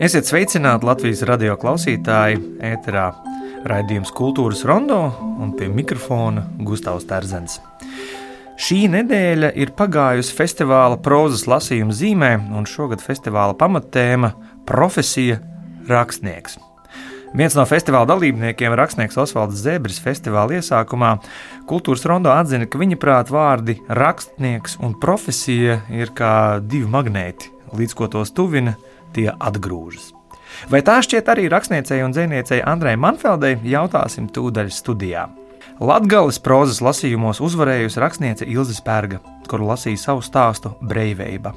Esiet sveicināti Latvijas radio klausītāji, ēterā raidījums Kultūras rondo un pie mikrofona Gustavs Terzens. Šī nedēļa ir pagājusi festivāla prozas lasījuma zīmē, un šogad festivāla pamattēma - profesija rakstnieks. Viens no festivāla dalībniekiem, rakstnieks Osvalds Zebris, festivāla iesākumā kultūras rondo atzina, ka viņa prāta vārdi rakstnieks un profesija ir kā divi magnēti, līdz ko tos tuvina, tie atgrūžas. Vai tā šķiet arī rakstniecei un dziniecei Andrei Manfeldei, jautāsim tūdaļ studijā. Latvijas prozas lasījumos uzvarējusi rakstniece Ilze Spērga, kuru lasīja savu stāstu Breiveiba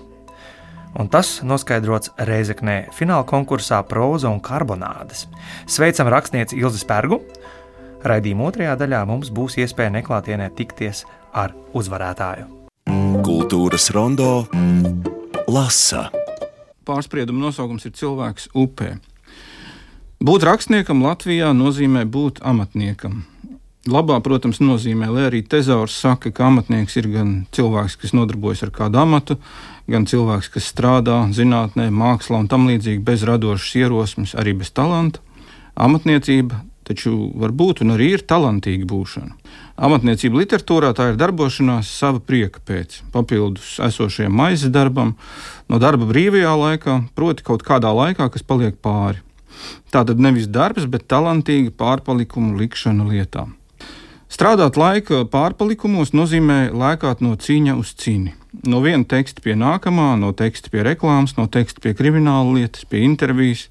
un tas noskaidrots Reizeknē fināla konkursā Proza un Karbonādes. Sveicam rakstnieci Ilzi Spērgu! Raidījuma otrajā daļā mums būs iespēja neklātienē tikties ar uzvarētāju. Kultūras rondo lasa. Pārsprieduma nosaukums ir cilvēks upē. Būt rakstniekam Latvijā nozīmē būt amatniekam. Labā, protams, nozīmē, lai arī tezaurs saka, ka amatnieks ir gan cilvēks, kas nodarbojas ar kādu amatu, gan cilvēks, kas strādā zinātnē, mākslā un tam līdzīgi bez radošas ierosmes, arī bez talanta. Amatniecība taču var būt un arī ir talantīga būšana. Amatniecība literatūrā tā ir darbošanās sava prieka pēc, papildus esošajam maizes darbam, no darba brīvajā laikā, proti, kaut kādā laikā, kas paliek pāri. Tā tad nevis darbs, bet talantīga pārpalikumu likšana lietām. Strādāt laika pārpalikumos nozīmē lēkāt no cīņa uz cīņu. No viena teksta pie nākamā, no teksta pie reklāmas, no teksta pie krimināla lietas, pie intervijas,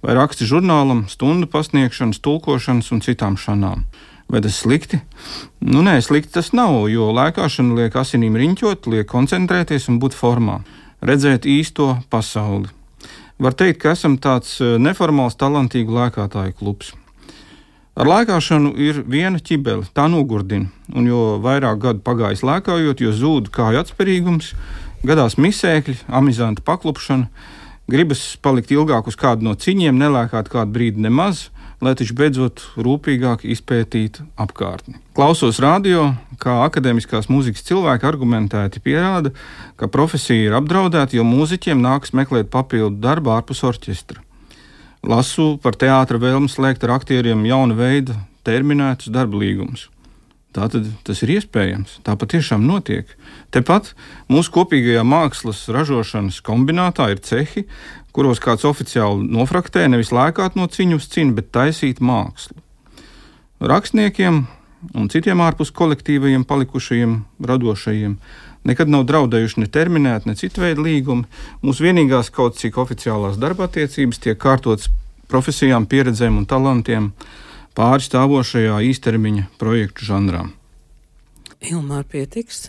vai raksta žurnālam, stundu pasniegšanas, tulkošanas un citām šanām. Vai tas slikti? Nu, nē, slikti tas nav, jo lēkāšana liek asinīm riņķot, liek koncentrēties un būt formā, redzēt īsto pasauli. Var teikt, ka esam tāds eh, neformāls, talantīgu lēkātāju klubs. Ar lēkāšanu ir viena ķibele, tā nogurdina, un jo vairāk gadu pagājis lēkājot, jo zūd kāju atspērīgums, gadās misēkļi, amizanta paklupšana, gribas palikt ilgāk uz kādu no ciņiem, nelēkāt kādu brīdi nemaz, lai taču beidzot rūpīgāk izpētītu apkārtni. Klausos radio, kā akadēmiskās mūzikas cilvēki argumentēti pierāda, ka profesija ir apdraudēta, jo mūziķiem nākas meklēt papildu darbu ārpus orķestra. Lasu par teātra vēlmu slēgt ar aktieriem jaunu veidu terminētus darba līgumus. Tātad tas ir iespējams. Tā patiešām notiek. Tepat mūsu kopīgajā mākslas ražošanas kombinātā ir cehi, kuros kāds oficiāli nofraktē nevis lēkāt no ciņu uz ciņu, bet taisīt mākslu. Rakstniekiem un citiem ārpus kolektīvajiem palikušajiem radošajiem nekad nav draudējuši ne terminēti, ne citu veidu līgumi. Mūsu vienīgās kaut cik oficiālās darba attiecības tiek kārtotas profesijām, pieredzēm un talantiem pārstāvošajā īstermiņa projektu žanrā. Ilmār pietiks.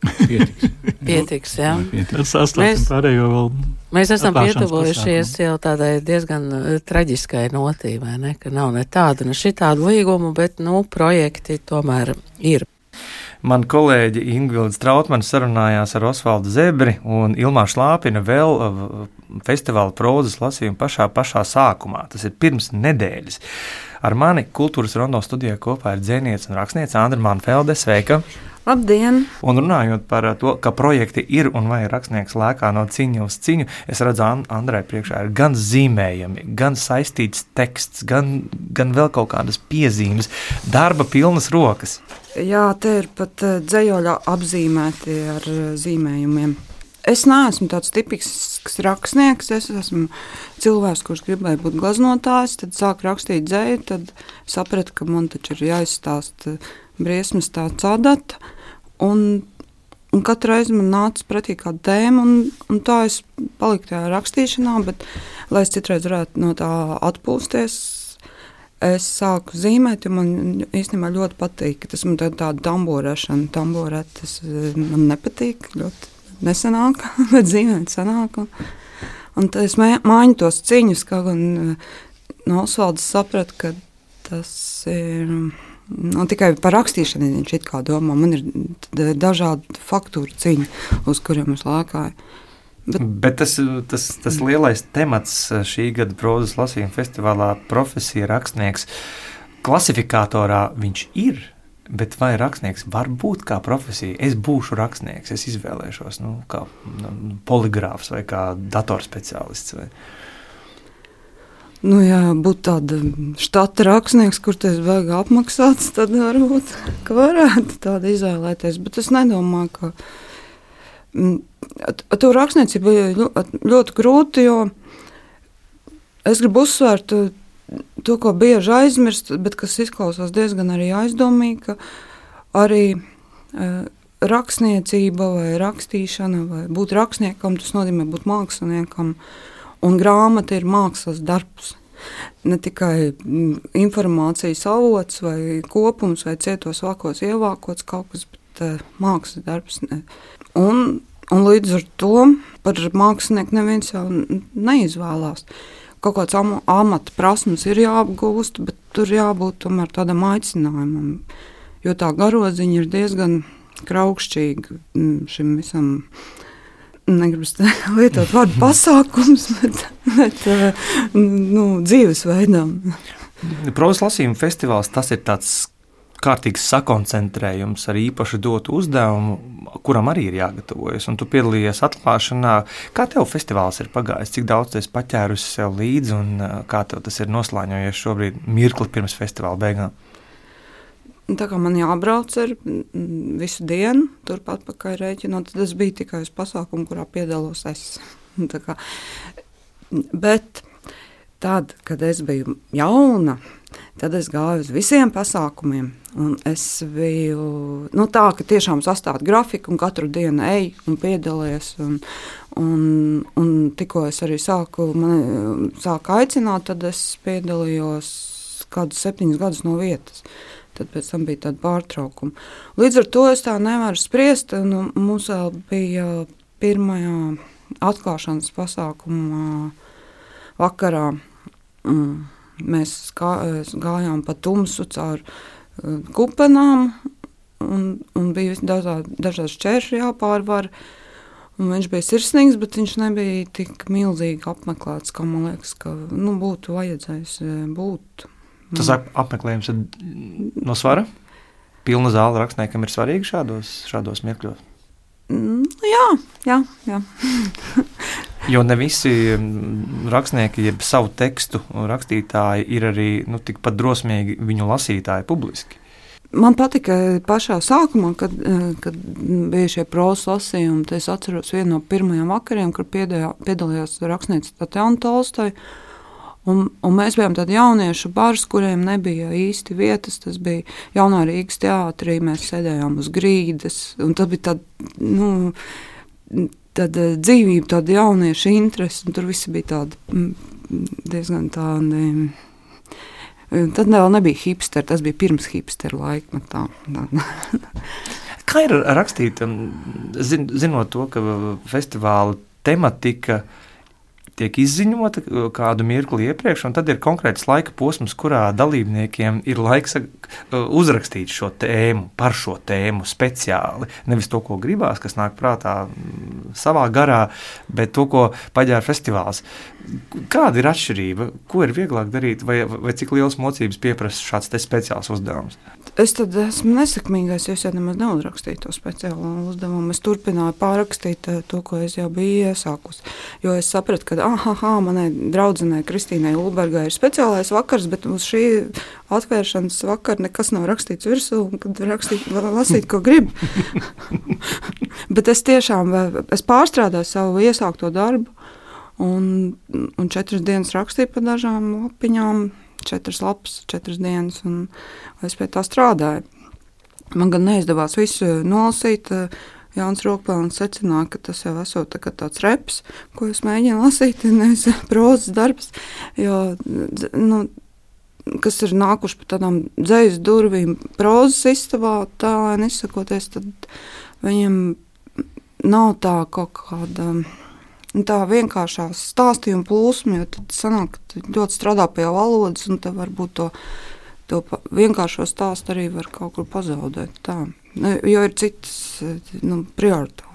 Pietiks. Pietiks, jā. Tas sastāvdaļa pārējo vēl. Mēs esam pietuvojušies pasākumu. jau tādai diezgan uh, traģiskai notīmai, ne? ka nav ne tāda, ne šitāda līguma, bet, nu, projekti tomēr ir. Man kolēģi Ingūna Strautmane sarunājās ar Osvaldu Zebri un Ilmāru Šlāpinu vēl uh, festivāla prozas lasījumu pašā, pašā sākumā. Tas ir pirms nedēļas. Ar mani kultūras rondo studijā kopā ir dzēniece un rakstniece Andra Manfelde. Sveika! Labdien! Un runājot par to, ka projekti ir un vai rakstnieks lēkā no ciņa uz ciņu, es redzu, An Andrai priekšā ir gan zīmējumi, gan saistīts teksts, gan, gan vēl kaut kādas piezīmes, darba pilnas rokas. Jā, te ir pat eh, dzējoļā apzīmēti ar eh, zīmējumiem. Es neesmu tāds tipisks rakstnieks. Es esmu cilvēks, kurš gribēja būt glaznotājs, tad sāk rakstīt dzēju, tad sapratu, ka man taču ir jāizstāsta briesmas tā cādata. Un, un katru reizi man nāca pretī kāda tēma, un, un tā es paliku tajā rakstīšanā, bet, lai es citreiz varētu no tā atpūsties, es sāku zīmēt, jo man īstenībā ļoti patīk. Tas man tā, tāda tamborēšana, tamborētas man nepatīk, ļoti nesanāk, bet zīmēt sanāk. Un, un es māju tos ciņus, kā gan no Osvaldas sapratu, ka tas ir nu, tikai par rakstīšanu viņš it kā domā. Man ir d- dažādi faktūru ciņi, uz kuriem es lēkāju. Bet, Bet tas, tas, tas lielais temats šī gada prozas lasījuma festivālā, profesija rakstnieks, klasifikatorā viņš ir. Bet vai rakstnieks var būt kā profesija? Es būšu rakstnieks, es izvēlēšos nu, kā nu, poligrāfs vai kā datorspeciālists. Vai? Nu, jā, būt tāda štata rakstnieks, kurš tas vajag apmaksāts, tad varbūt varētu tādu izvēlēties. Bet es nedomāju, ka mm, to rakstniecību ir ļoti grūti, jo es gribu uzsvērt to, ko bieži aizmirst, bet kas izklausās diezgan arī aizdomīgi, ka arī uh, rakstniecība vai rakstīšana vai būt rakstniekam, tas nozīmē būt māksliniekam, un grāmata ir mākslas darbs. Ne tikai mm, informācijas avots vai kopums vai cietos vakos ievākots kaut kas, bet uh, mākslas darbs. Ne. Un, un līdz ar to par mākslinieku neviens jau neizvēlās. Kaut kāds am amata prasmes ir jāapgūst, bet tur jābūt tomēr tādam aicinājumam. Jo tā garoziņa ir diezgan kraukšķīga šim visam. Negribu lietot vārdu pasākums, bet, bet nu, dzīvesveidam. Prozas lasījuma festivāls tas ir tāds kārtīgs sakoncentrējums ar īpaši dotu uzdevumu, kuram arī ir jāgatavojas. Un tu piedalījies atklāšanā. Kā tev festivāls ir pagājis? Cik daudz tu esi paķērusi sev līdzi un kā tev tas ir noslēņojies šobrīd, mirkli pirms festivāla beigām? Tā kā man jābrauc ar visu dienu, turpat pakaļ rēķinot, tas bija tikai uz pasākumu, kurā piedalos es. Kā, bet tad, kad es biju jauna, tad es gāju uz visiem pasākumiem. Un es biju nu, tā, ka tiešām sastāvu grafiku un katru dienu eju un piedalījos. Un, un, un tikko es arī sāku, man, sāku aicināt, tad es piedalījos kādus septiņus gadus no vietas. Tad pēc tam bija tāda pārtraukuma. Līdz ar to es tā nevaru spriest. Nu, mums vēl bija pirmajā atklāšanas pasākumā vakarā. Mm, mēs gājām pa tumsu caur kupenām, un, un bija dažādi šķēršļi jāpārvar. Un viņš bija sirsnīgs, bet viņš nebija tik milzīgi apmeklēts, kā man liekas, ka nu, būtu vajadzējis e, būt. Tas apmeklējums ir no svara. Pilna zāle rakstniekam ir svarīga šādos, šādos mirkļos. Mm, jā, jā. jā. jo ne visi rakstnieki, jeb savu tekstu rakstītāji, ir arī nu, tikpat drosmīgi viņu lasītāji publiski. Man patika pašā sākumā, kad, eh, kad bija šie prozas lasījumi. Es atceros vienu no pirmajiem vakariem, kur piedalījās rakstniece Tatjana Tolstoja. Un, un mēs bijām tādi jauniešu bars, kuriem nebija īsti vietas. Tas bija jaunā Rīgas teātrī. Mēs sēdējām uz grīdas. Tas bija tāds nu, tāda dzīvība, tāda jaunieša interese. Tur viss bija tādi, diezgan tādi. Tad vēl nebija hipster, tas bija pirms hipster laikmetā. Kā ir rakstīt, zin, zinot to, ka festivāla tematika ir tiek izziņota kādu mirkli iepriekš, un tad ir konkrēts laika posms, kurā dalībniekiem ir laiks uh, uzrakstīt šo tēmu, par šo tēmu speciāli. Nevis to, ko gribās, kas nāk prātā savā garā, bet to, ko paģēra festivāls. Kāda ir atšķirība? Ko ir vieglāk darīt, vai, vai cik liels mocības pieprasa šāds speciāls uzdevums? Es tad esmu nesakmīgais, jo es jau nemaz neuzrakstīju to speciālo uzdevumu. Es turpināju pārrakstīt eh, to, ko es jau biju iesākusi. Jo es sapratu, ka ah, manai draudzenei Kristīnai Ulbergai ir speciālais vakars, bet uz šī atvēršanas vakara nekas nav rakstīts virsū, kad rakstīt, lasīt, ko grib. bet es tiešām es pārstrādāju savu iesākto darbu Un, un četras dienas rakstīju par dažām lapiņām, četras lapas, četras dienas, un es pie tā strādāju. Man gan neizdevās visu nolasīt. Jānis Rokpēns secināja, ka tas jau esot tā tāds reps, ko es mēģinu lasīt, nevis prozas darbs. Jo, nu, kas ir nākuši pa tādām dzīslu durvīm, prozas istabā, tā nesakoties, tad viņiem nav tā kaut kāda Nu, tā vienkāršā stāstījuma plūsma, jo tad sanāk, ļoti strādā pie valodas, un tad varbūt to, to vienkāršo stāstu arī var kaut kur pazaudēt. Tā. Nu, jo ir citas nu, prioritātes.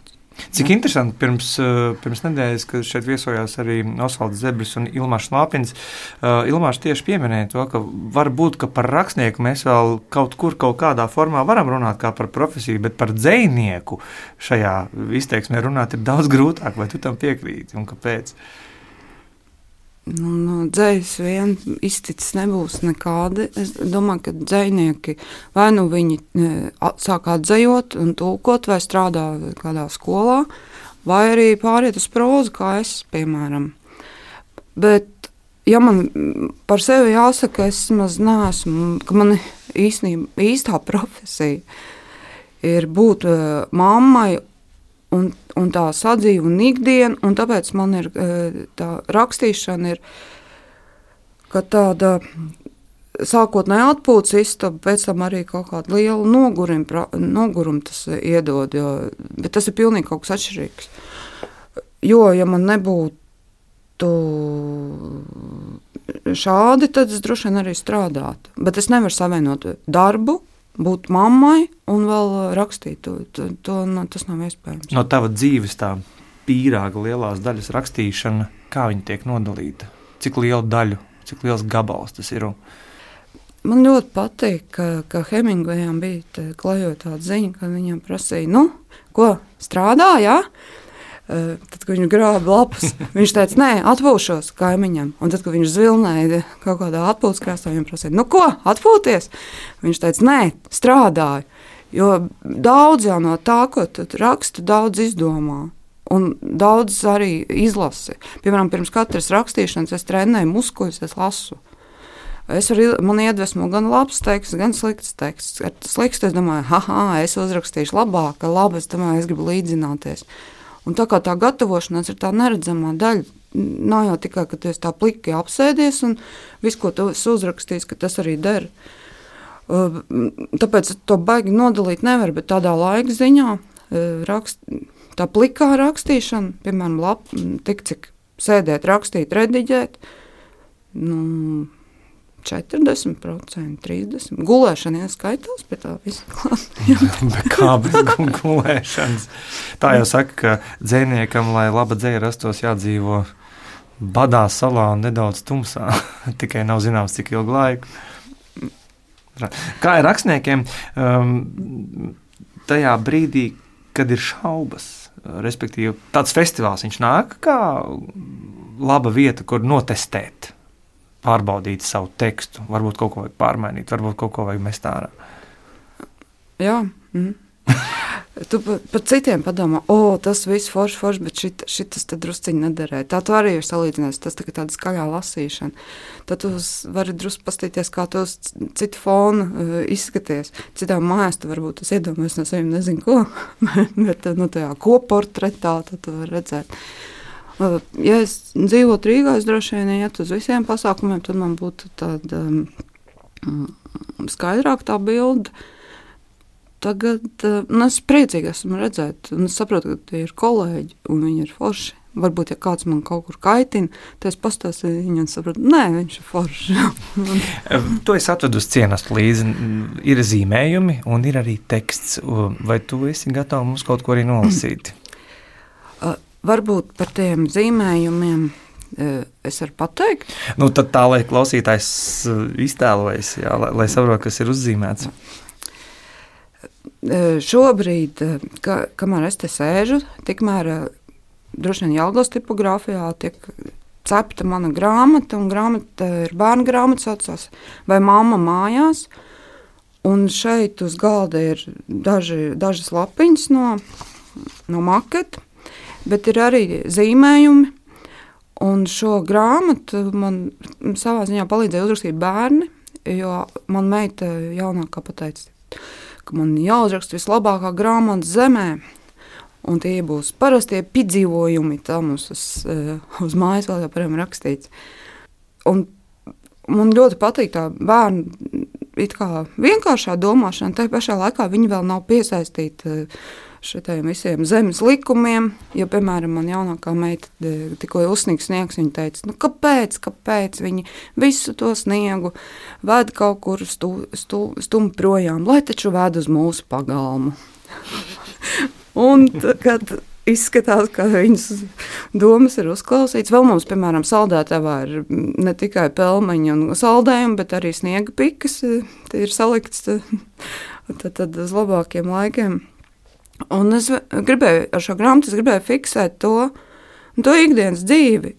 Cik interesanti, pirms, eh, pirms nedēļas, kad šeit viesojās arī Osvalds Zebris un Ilmārs Lāpins, uh, Ilmārs tieši pieminēja to, ka varbūt ka par rakstnieku mēs vēl kaut kur, kaut kādā formā varam runāt kā par profesiju, bet par dzējnieku šajā izteiksmē runāt ir daudz grūtāk. Vai tu tam piekrīti un kāpēc? Nu, nu, dzējas vien izticis nebūs nekādi. Es domāju, ka dzējnieki vai nu viņi e, sāk atzējot un tulkot, vai strādā kādā skolā, vai arī pāriet uz prózu, kā es, piemēram. Bet, ja man par sevi jāsaka, es maz neesmu, ka man īstenībā īstā profesija ir būt e, mammai un, un tā sadzīve un ikdiena, un tāpēc man ir e, tā rakstīšana ir, tāda sākotnēji atpūtas istaba, pēc tam arī kaut kāda liela noguruma, nogurum tas iedod, jo, bet tas ir pilnīgi kaut kas atšķirīgs. Jo, ja man nebūtu šādi, tad es droši vien arī strādātu. Bet es nevaru savienot darbu būt mammai un vēl rakstīt. To, to, to, no, tas nav iespējams. No tava dzīves tā pīrāga lielās daļas rakstīšana, kā viņa tiek nodalīta? Cik lielu daļu, cik liels gabals tas ir? Man ļoti patīk, ka, ka Hemingvejam bija klajot tāda ziņa, ka viņam prasīja, nu, ko strādā, jā? Ja? Eh, tad, kad viņš grāba lapas, viņš teica, nē, atpūšos kaimiņam. Un tad, kad viņš zvilnēja kaut kādā atpūtas krāsā, viņam prasīja, nu ko, atpūties? Viņš teica, nē, strādāju. Jo daudz jau no tā, ko tu raksti, daudz izdomā. Un daudz arī izlasi. Piemēram, pirms katras rakstīšanas es trenēju muskuļus, es lasu. Es varu, man iedvesmo gan labs teksts, gan slikts teksts. Ar slikts, es domāju, ah, es uzrakstīšu labāk, labi, es domāju, es gribu līdzināties. Un tā kā tā gatavošanās ir tā neredzamā daļa, nav jau tikai, ka tu esi tā pliki apsēdies un viss, ko tu esi uzrakstījis, ka tas arī der. Tāpēc to baigi nodalīt nevar, bet tādā laika ziņā rakst, tā plikā rakstīšana, piemēram, lap, tik cik sēdēt, rakstīt, rediģēt, nu, 40%, 30%. Gulēšana ieskaitās pie tā klāta. Kā bez gulēšanas? Tā jau saka, ka dzēniekam, lai laba dzēja rastos, jādzīvo badā salā un nedaudz tumsā. Tikai nav zināms, cik ilgu laiku. Kā ir rakstniekiem um, tajā brīdī, kad ir šaubas? Respektīvi, tāds festivāls viņš nāk kā laba vieta, kur notestēt pārbaudīt savu tekstu, varbūt kaut ko vajag pārmainīt, varbūt kaut ko vajag mest ārā. Jā. Mm. Tu par pa citiem padomā, o, tas viss forši, forši, bet šit, šitas tad drusciņi nederēja. Tā tu arī ir salīdzinājis, tas tā tāda skaļā lasīšana. Tad tu vari drusku pastīties, kā tu uz citu fonu uh, izskaties. Citā mājās tu varbūt tas iedomājies no sevis nezinu ko, bet no tajā koportretā tu vari redzēt. Uh, Ja es dzīvotu Rīgā, es droši vien ietu uz visiem pasākumiem, tad man būtu tāda um, skaidrāka tā bilde. Tagad nu, es priecīgi esmu redzēt, un es saprotu, ka tie ir kolēģi, un viņi ir forši. Varbūt, ja kāds man kaut kur kaitina, tad es pastāstīju viņam, saprotu, nē, viņš ir foršs. to es atvedu uz cienas līdzi. Ir zīmējumi, un ir arī teksts. Vai tu esi gatavs mums kaut ko arī nolasīt? Varbūt par tiem zīmējumiem e, es varu pateikt. Nu, tad tā, lai klausītājs e, iztēlojas, jā, lai, lai saprotu, kas ir uzzīmēts. E, šobrīd, ka, kamēr es te sēžu, tikmēr droši vien Jālgos tipogrāfijā tiek cepta mana grāmata, un grāmata ir bērnu grāmata, saucās vai mamma mājās. Un šeit uz galda ir daži, dažas lapiņas no, no maketa bet ir arī zīmējumi. Un šo grāmatu man savā ziņā palīdzēja uzrakstīt bērni, jo man meita jaunākā pateica, ka man jāuzraksta vislabākā grāmata zemē. Un tie būs parastie piedzīvojumi, tā mums uz, eh, uz mājas vēl joprojām rakstīts. Un man ļoti patīk tā bērnu vienkāršā domāšana, tā pašā laikā viņi vēl nav piesaistīti šiem visiem zemes likumiem. Jo, piemēram, man jaunākā meita tikko uzsniegts sniegs, viņa teica, nu, kāpēc, kāpēc viņi visu to sniegu ved kaut kur stu, stu, stum projām, lai taču ved uz mūsu pagalmu. Un, kad izskatās, ka viņas domas ir uzklausītas. Vēl mums, piemēram, saldētavā ir ne tikai pelmeņi un saldējumi, bet arī sniega pikas. Tie ir salikts tad, tad uz labākiem laikiem. Un es gribēju ar šo grāmatu gribēju fiksēt to, to ikdienas dzīvi,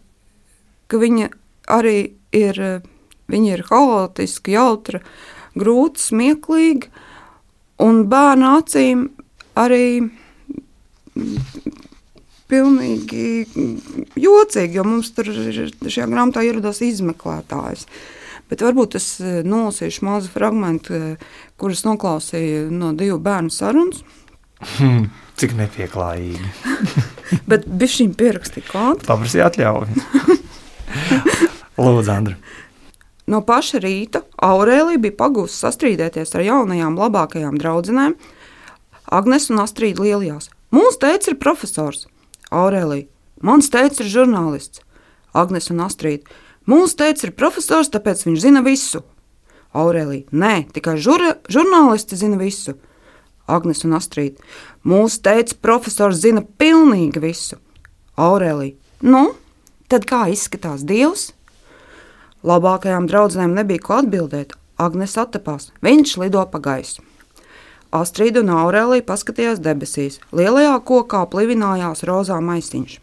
ka viņa arī ir, viņa ir haotiska, jautra, grūta, smieklīga, un bērnu acīm arī pilnīgi jocīgi, jo mums tur šajā grāmatā ieradās izmeklētājs. Bet varbūt es nolasīšu mazu fragment, kurus noklausīju no divu bērnu sarunas. Hmm, cik nepieklājīgi. Bet bija šī pierakstīta klāta. Paprasīja atļauju. Lūdzu, Andra. No paša rīta Aurēlija bija pagūsta sastrīdēties ar jaunajām, labākajām draudzenēm, Agnēs un Astrīdu Lielijās. Mūsu teicis ir profesors, Aurēlija. Mans teicis ir žurnālists, Agnēs un Astrīda. Mūsu teicis ir profesors, tāpēc viņš zina visu. Aurēlija. Nē, tikai žura, žurnālisti zina visu. Agnēs un Astrīda. Mūsu teicis profesors zina pilnīgi visu. Aurēlija. Nu, tad kā izskatās Dievs? Labākajām draudzenēm nebija ko atbildēt. Agnēs attapās, viņš lido pa gaisu. Astrīda un Aurēlija paskatījās debesīs. Lielajā kokā plivinājās rozā maisiņš.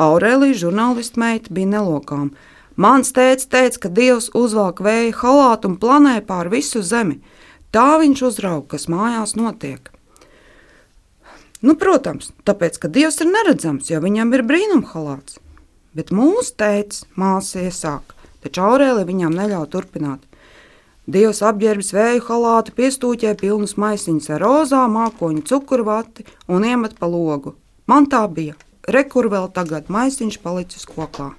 Aurēlija, žurnālisti meita, bija nelokām. Mans tēvs teica, ka Dievs uzvelk vēja halātu un planē pār visu zemi. Tā viņš uzrauga, kas mājās notiek. Nu, protams, tāpēc, ka Dievs ir neredzams, jo viņam ir brīnumhalāts. Bet mūsu tēvs māsa iesāka taču Aurēlija viņām neļauj turpināt. Dievs apģērbis vēju halātu, piestūķē pilnus maisiņus ar rozām, mākoņu cukurvati un iemet pa logu. Man tā bija. Rekur vēl tagad maisiņš palicis kokā.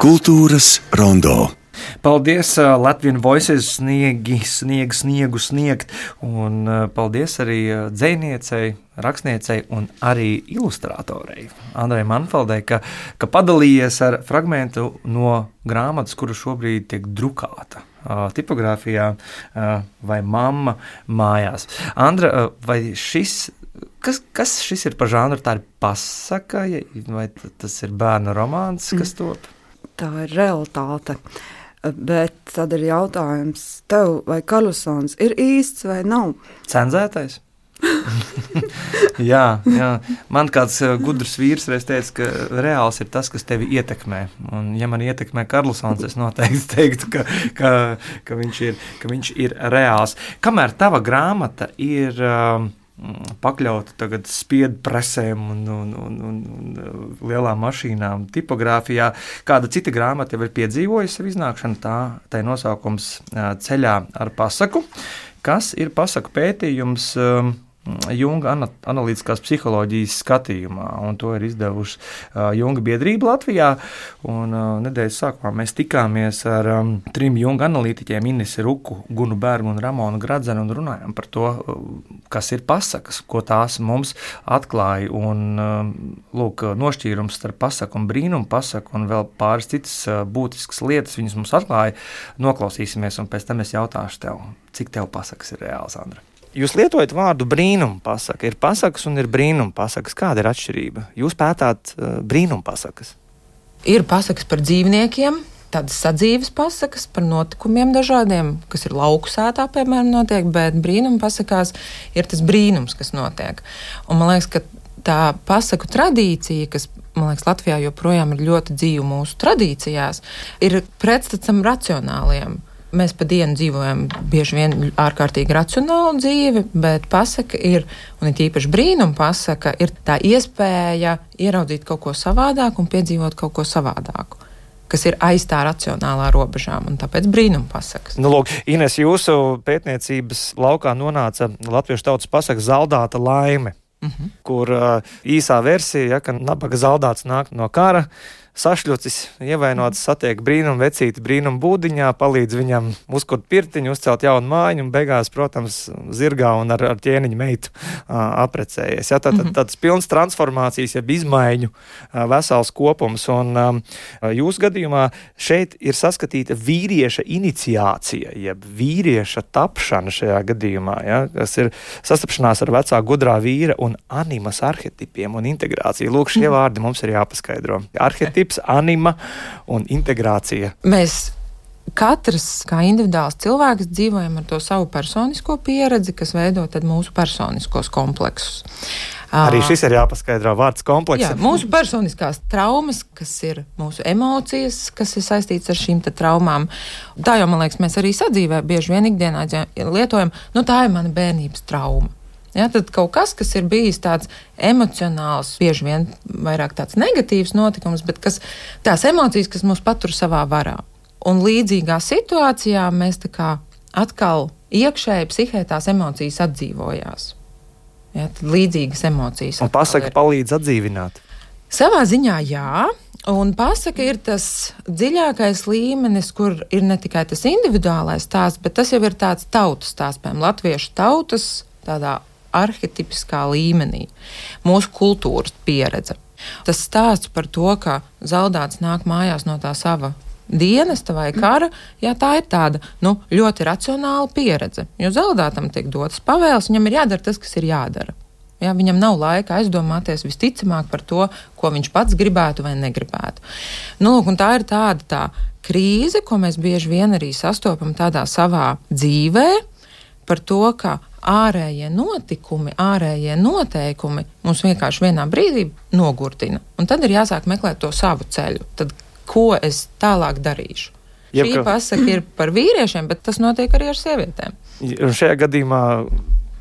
Kultūras rondo. Paldies Latvijas Voices sniegi, sniegu, sniegu sniegt, un paldies arī dzēniecei, rakstniecei un arī ilustratorei Andrei Manfaldei, ka, ka padalījies ar fragmentu no grāmatas, kuru šobrīd tiek drukāta. Tipogrāfijā vai mamma mājās. Andra, vai šis Kas, kas šis ir par žanru? Tā ir pasaka, vai tas ir bērnu romāns, kas top? Tā ir realitāte. Uh, Bet tad ir jautājums tev, vai Karlsons ir īsts vai nav? Cenzētais. jā, jā, man kāds uh, gudrs vīrs reiz teica, ka reāls ir tas, kas tevi ietekmē. Un, ja man ietekmē Karlsons, es noteikti teiktu, ka, ka, ka, viņš, ir, ka viņš ir reāls. Kamēr tava grāmata ir. Uh, pakļauta tagad spiedu presēm un, un, un, un, un lielām mašīnām, tipogrāfijā. Kāda cita grāmata jau ir piedzīvojusi savu iznākšanu, tā, tā ir nosaukums Ceļā ar pasaku, kas ir pasaku pētījums. Um, Junga analītiskās psiholoģijas skatījumā, un to ir izdevusi uh, Junga biedrība Latvijā. Un, uh, nedēļas sākumā mēs tikāmies ar um, trim Junga analītiķiem, Inisu Ruku, Gunu Bērnu un Ramonu Gradzenu, un runājām par to, uh, kas ir pasakas, ko tās mums atklāja. Un, uh, lūk, nošķīrums starp pasaku un brīnumu pasaku, un vēl pāris citas būtiskas lietas viņas mums atklāja. Noklausīsimies, un pēc tam es jautāšu tev, cik tev pasakas ir reāls, Andra. Jūs lietojat vārdu brīnuma pasaka. Ir pasakas un ir brīnuma pasakas. Kāda ir atšķirība? Jūs pētāt uh, brīnuma pasakas. Ir pasakas par dzīvniekiem, tādas sadzīves pasakas par notikumiem dažādiem, kas ir lauku sētā, piemēram, notiek, bet brīnuma pasakās ir tas brīnums, kas notiek. Un man liekas, ka tā pasaku tradīcija, kas man liekas, Latvijā joprojām ir ļoti dzīva mūsu tradīcijās, ir pretstats racionāliem mēs pa dienu dzīvojam bieži vien ārkārtīgi racionālu dzīvi, bet pasaka ir, un ir īpaši brīnuma pasaka, ir tā iespēja ieraudzīt kaut ko savādāku un piedzīvot kaut ko savādāku kas ir aiz tā racionālā robežām, un tāpēc brīnuma pasakas. Nu, lūk, Ines, jūsu pētniecības laukā nonāca latviešu tautas pasakas zaldāta laime. Mhm. -huh. Kur uh, īsā versija, ja, ka nabaga zaldāts nāk no kara, sašļucis, ievainots, satiek brīnumu vecīti brīnumu būdiņā, palīdz viņam uzkurt pirtiņu, uzcelt jaunu māju un beigās, protams, zirgā un ar, ar ķēniņu meitu uh, aprecējies. Ja, tad, tad, mhm. tāds pilns transformācijas, jeb izmaiņu uh, vesels kopums. Un um, jūsu gadījumā šeit ir saskatīta vīrieša iniciācija, jeb vīrieša tapšana šajā gadījumā, ja, kas ir sastapšanās ar vecā gudrā vīra un animas arhetipiem un integrāciju. Lūk, šie mhm. vārdi mums ir jāpaskaidro. Arhetip tips, anima un integrācija. Mēs katrs, kā individuāls cilvēks, dzīvojam ar to savu personisko pieredzi, kas veido mūsu personiskos kompleksus. Arī šis ir jāpaskaidro vārds komplekss. Jā, mūsu personiskās traumas, kas ir mūsu emocijas, kas ir saistītas ar šīm traumām. Tā jau, man liekas, mēs arī sadzīvē bieži vien ikdienā lietojam, nu tā ir mana bērnības trauma. Ja, tad kaut kas, kas ir bijis tāds emocionāls, bieži vien vairāk tāds negatīvs notikums, bet kas, tās emocijas, kas mūs patur savā varā. Un līdzīgā situācijā mēs atkal iekšēji psihē tās emocijas atdzīvojās. Ja, līdzīgas emocijas. Un pasaka palīdz atdzīvināt. Savā ziņā jā, un pasaka ir tas dziļākais līmenis, kur ir ne tikai tas individuālais stāsts, bet tas jau ir tāds tautas stāsts, piemēram, latviešu tautas tādā arhetipiskā līmenī, mūsu kultūras pieredze. Tas stāsts par to, ka zaudēts nāk mājās no tā sava dienesta vai kara, jā, tā ir tāda nu, ļoti racionāla pieredze. Jo zaudētam tiek dotas pavēles, viņam ir jādara tas, kas ir jādara. Ja, viņam nav laika aizdomāties visticamāk par to, ko viņš pats gribētu vai negribētu. Nu, lūk, tā ir tāda tā krīze, ko mēs bieži vien arī sastopam savā dzīvē, par to, ka ārējie notikumi, ārējie noteikumi mums vienkārši vienā brīdī nogurdina. Un tad ir jāsāk meklēt to savu ceļu. Tad, ko es tālāk darīšu? Jeb, Šī ka... pasaka ir par vīriešiem, bet tas notiek arī ar sievietēm. Un šajā gadījumā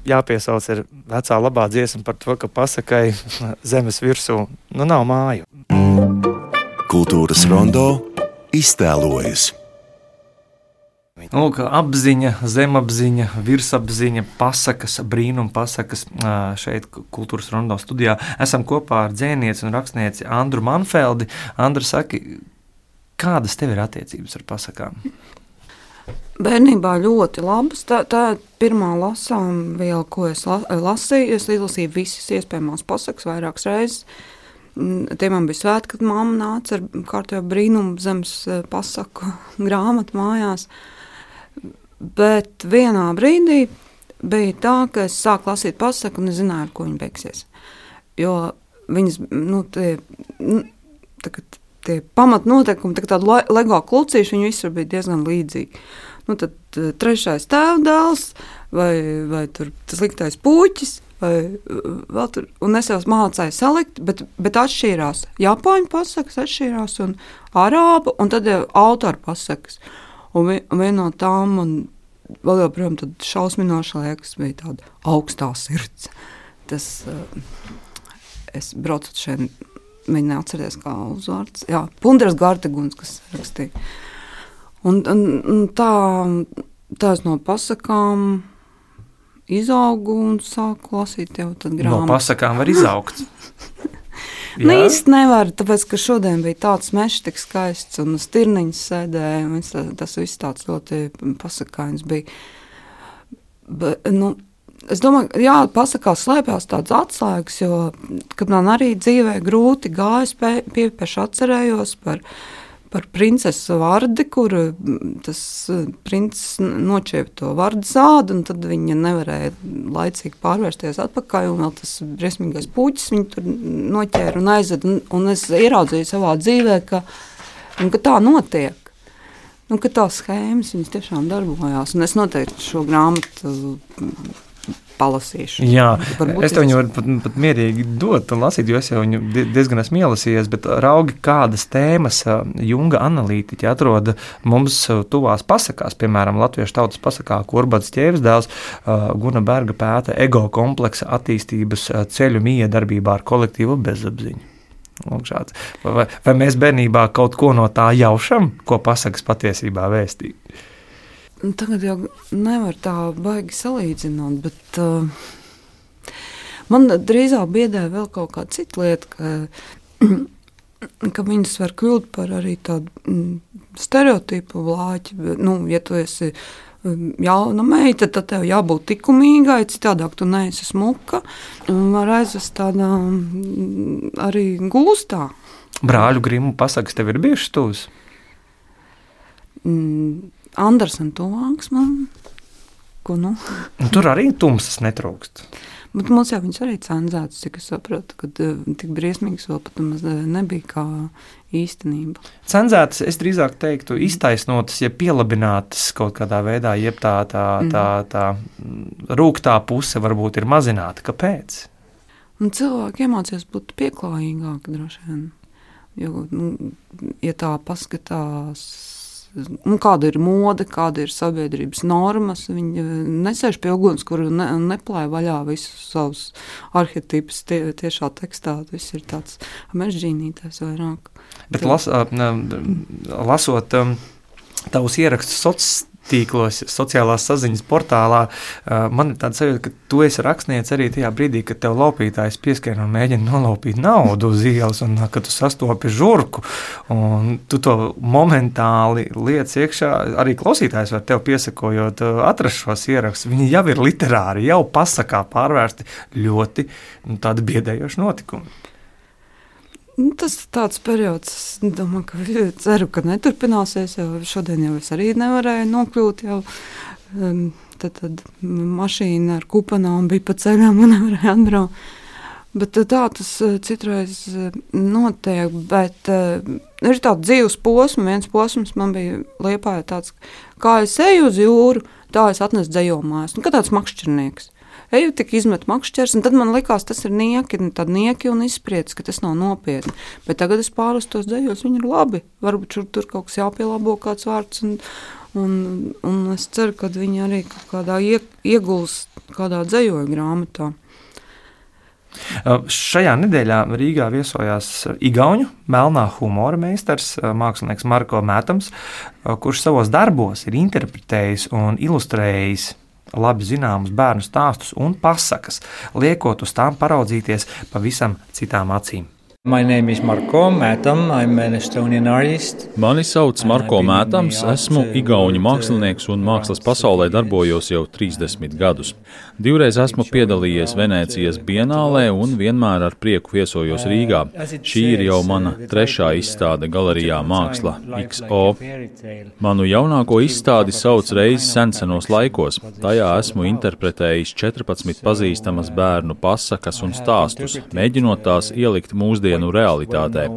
jāpiesauc ir vecā labā dziesma par to, ka pasakai zemes virsū nu nav māju. Kultūras rondo iztēlojas. Lūk, apziņa, zemapziņa, virsapziņa, pasakas, brīnuma pasakas šeit, kultūras rondo studijā. Esam kopā ar dzēnieci un rakstnieci Andru Manfeldi. Andra, saki, kādas tev ir attiecības ar pasakām? Bērnībā ļoti labas. Tā, tā ir pirmā lasām viela, ko es la, lasīju. Es izlasīju visas iespējamās pasakas vairākas reizes. Mm, tie man bija svētki, kad mamma nāca ar kārtējo brīnumu zemes pasaku grāmatu mājās. Uh, Bet vienā brīdī bija tā, ka es sāku lasīt pasaku un nezināju, ar ko viņa beigsies. Jo viņas, nu, tie, nu, tā, tie pamatnoteikumi, tā tādi LEGO klucīši, viņi visur bija diezgan līdzīgi. Nu, tad trešais tēvdēls vai, vai tas liktais puķis. Vai, vēl tur, un es jau mācīju salikt, bet, bet atšķīrās. Japāņu pasakas atšķīrās, un arābu, un tad jau autoru pasakas. Vi, un viena no tām man vēl joprojām šausminoša liekas, bija tāda augstā sirds. Tas, uh, es braucu šeit, mēģināju atcerēties, kā uzvārds. Jā, Pundras Gardeguns, kas rakstīja. Un, un, un tā, tās no pasakām izaugu un sāku lasīt jau tad grāmatu. No pasakām var izaugt. Nu, īsti nevar, tāpēc, ka šodien bija tāds mežs, tik skaists, un stirniņš sēdēja, un tas, tas viss tāds ļoti pasakains bija. Bet, nu, Es domāju, jā, pasakās slēpjas tādas atslēgas, jo, kad man arī dzīvē grūti gājas, piepieši atcerējos par viņu par princesi Vārdi, kur mm, tas eh, princis noķēpa to vārdu zādu, un tad viņa nevarēja laicīgi pārvērsties atpakaļ, un vēl tas briesmīgais puķis viņu tur noķēra un aizveda, un, un es ieraudzīju savā dzīvē, ka, un, ka tā notiek. Un ka tās schēmas tiešām darbojās. Un es noteikti šo grāmatu palasīšu. Jā, es tev viņu varu pat, pat mierīgi dot un lasīt, jo es jau viņu diezgan esmu ielasījies, bet raugi kādas tēmas Junga analītiķi atrod mums tuvās pasakās, piemēram, Latviešu tautas pasakā, ko Urbats ķēvis dēls Guna Berga pēta ego kompleksa attīstības ceļu miedarbībā ar kolektīvu bezapziņu. Vai, vai mēs bērnībā kaut ko no tā jaušam, ko pasakas patiesībā vēstīja? Nu, tagad jau nevar tā baigi salīdzināt, bet uh, man drīzāk biedē vēl kaut kāda cita lieta, ka ka viņas var kļūt par arī tādu mm, stereotipu vlaķi. Nu, ja tu esi mm, jauna meita, tad tev jābūt likumīgai, citādāk tu neesi smuka un var aizvest tādā mm, arī gūstā. Brāļu grimu pasakas tev ir bijušas tūs? Mm, Andersena tuvāks man. Ko, nu? Tur arī tumsas netrūkst. Bet mums jau viņas arī cenzētas, cik es saprotu, ka uh, tik briesmīgas vēl pat maz nebija kā īstenība. Cenzētas, es drīzāk teiktu, iztaisnotas, ja pielabinātas kaut kādā veidā, jeb tā, tā, mm. tā, tā rūktā puse varbūt ir mazināta. Kāpēc? Un cilvēki emocijas būtu pieklājīgāki droši vien. Jo, nu, ja tā paskatās nu, kāda ir mode, kāda ir sabiedrības normas. Viņi eh, nesēž pie uguns, kur ne, neplāja vaļā visus savus arhetipus tie, tiešā tekstā. Tas ir tāds mežģīnītais vairāk. Bet las, lasot tavus ierakstus sociālos tīklos, sociālās saziņas portālā. Man ir tāds sajūta, ka tu esi rakstnieks arī tajā brīdī, kad tev laupītājs pieskrien un mēģina nolaupīt naudu uz ielas, un kad tu sastopi žurku, un tu to momentāli liec iekšā. Arī klausītājs var tev piesakojot, atrast šos ierakstus. Viņi jau ir literāri, jau pasakā pārvērsti ļoti nu, biedējoši notikumi. Nu, tas ir tāds periods, es domāju, ka ceru, ka neturpināsies. Šodien jau es arī nevarēju nokļūt. Jau, um, tad, tad mašīna ar kuponām bija pa ceļam un nevarēja atbraukt. Bet tā tas uh, citreiz uh, notiek. Bet uh, ir tāds dzīves posms, viens posms man bija liepā, tāds, kā es eju uz jūru, tā es atnesu dzējumās. Nu, kā tāds makšķernieks eju tik izmet makšķers, un tad man likās, tas ir nieki, tad nieki un izspriedz, ka tas nav nopietni. Bet tagad es pārus tos dejos, viņi ir labi. Varbūt tur, tur kaut kas jāpielabo kāds vārds, un, un, un es ceru, ka viņi arī kaut kādā ie, ieguls kādā dzējoja grāmatā. Šajā nedēļā Rīgā viesojās Igaunu melnā humora meistars, mākslinieks Marko Mētams, kurš savos darbos ir interpretējis un ilustrējis labi zināmus bērnu stāstus un pasakas, liekot uz tām paraudzīties pavisam citām acīm. Mani sauc Marko Mētams, esmu Igaunijas mākslinieks un mākslas pasaulē darbojos jau 30 gadus. Divreiz esmu piedalījies Venecijas Bienālē un vienmēr ar prieku viesojos Rīgā. Šī ir jau mana trešā izstāde galerijā Māksla XO. Manu jaunāko izstādi sauc reizes sensenos laikos. Tajā esmu interpretējis 14 pazīstamas bērnu pasakas un stāstus, mēģinot tās ielikt mūsdienu realitātē.